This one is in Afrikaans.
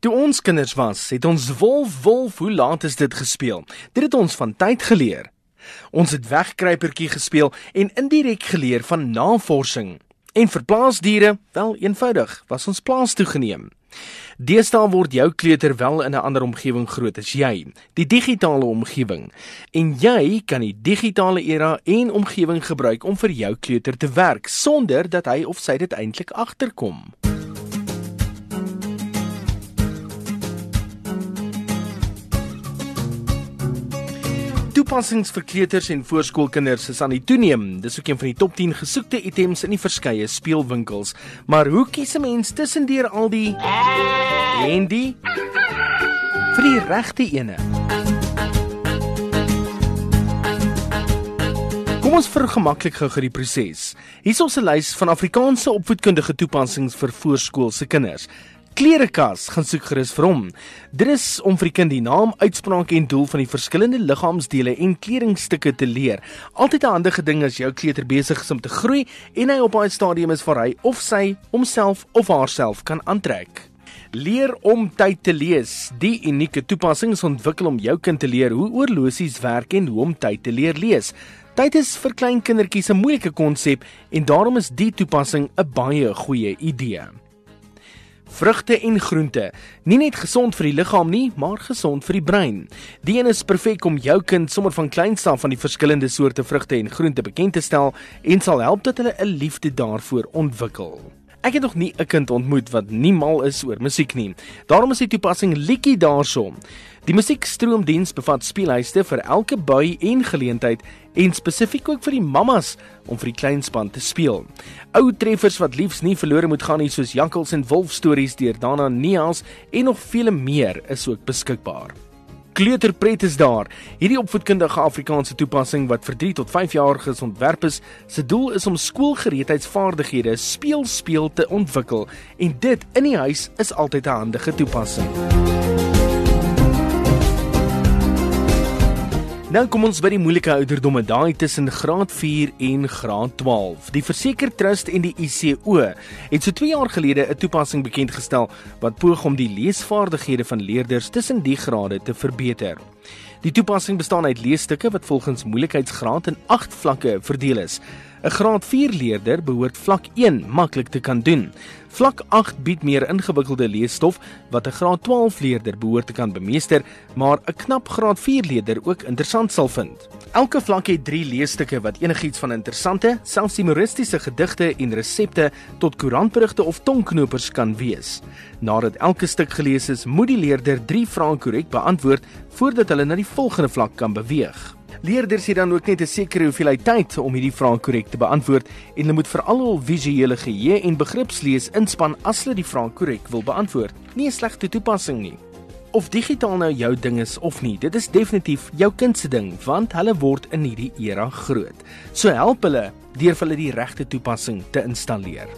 Toe ons kinders was, het ons wolf wolf hoe laat is dit gespeel. Dit het ons van tyd geleer. Ons het wegkruipertjie gespeel en indirek geleer van navorsing. En vir plaasdiere, wel eenvoudig, was ons plaas toegeneem. Deesdae word jou kleuter wel in 'n ander omgewing groot as jy, die digitale omgewing. En jy kan die digitale era en omgewing gebruik om vir jou kleuter te werk sonder dat hy of sy dit eintlik agterkom. Toepassings vir kleuters en voorskoolkinders is aan die toeneem. Dis ook een van die top 10 gesoekte items in die verskeie speelwinkels. Maar hoe kies 'n mens tussendeur al die en die vir die regte ene? Kom ons vergemaklik gou die proses. Hier is ons 'n lys van Afrikaanse opvoedkundige toepassings vir voorskoolse kinders klerekas gaan soek gerus vir hom. Dit is om vir die kind die naam, uitspraak en doel van die verskillende liggaamsdele en kledingstukke te leer. Altyd 'n handige ding as jou kleuter besig is om te groei en hy op 'n stadium is waar hy of sy homself of haarself kan aantrek. Leer om tyd te lees. Die unieke toepassing is ontwikkel om jou kind te leer hoe oorlosies werk en hoe om tyd te leer lees. Tyd is vir klein kindertjies 'n moeilike konsep en daarom is die toepassing 'n baie goeie idee. Vrugte en groente, nie net gesond vir die liggaam nie, maar gesond vir die brein. Die een is perfek om jou kind sommer van kleins af van die verskillende soorte vrugte en groente bekend te stel en sal help dat hulle 'n liefde daarvoor ontwikkel. Ek het nog nie 'n kind ontmoet wat nie mal is oor musiek nie. Daarom is die toepassing liedjie daarso. Die musiekstroomdiens bevat speelhuiste vir elke bui en geleentheid en spesifiek ook vir die mammas om vir die kleinspan te speel. Ou treffers wat liefs nie verlore moet gaan nie soos Jankels en Wolf stories deur Dana Neels en nog vele meer is ook beskikbaar. Kleuterpret is daar. Hierdie opvoedkundige Afrikaanse toepassing wat vir 3 tot 5 jaar gesontwerp is, se doel is om skoolgereedheidsvaardighede speel speel te ontwikkel en dit in die huis is altyd 'n handige toepassing. Nou kom ons by die moeilike ouderdomme, daai tussen graad 4 en graad 12. Die Verseker Trust en die ICO het so 2 jaar gelede 'n toepassing bekend gestel wat poog om die leesvaardighede van leerders tussen die grade te verbeter. Die toepassing bestaan uit leesstukke wat volgens moeilikheidsgraad in 8 vlakke verdeel is. 'n Graad 4 leerder behoort vlak 1 maklik te kan doen. Vlak 8 bied meer ingewikkelde leesstof wat 'n graad 12 leerder behoort te kan bemeester, maar 'n knap graad 4 leerder ook interessant sal vind. Elke vlak het 3 leesstukke wat enigiets van interessante, selfs humoristiese gedigte en resepte tot koerantberigte of tongknopers kan wees. Nadat elke stuk gelees is, moet die leerder 3 vrae korrek beantwoord voordat hulle na die volgende vlak kan beweeg. Leerders het dan ook net 'n sekere hoeveelheid tyd om hierdie vrae korrek te beantwoord en hulle moet veral hul visuele geheue en begripslees inspann as hulle die vrae korrek wil beantwoord. Nie 'n slegte toepassing nie. Of digitaal nou jou ding is of nie, dit is definitief jou kind se ding want hulle word in hierdie era groot. So help hulle deur vir hulle die regte toepassing te installeer.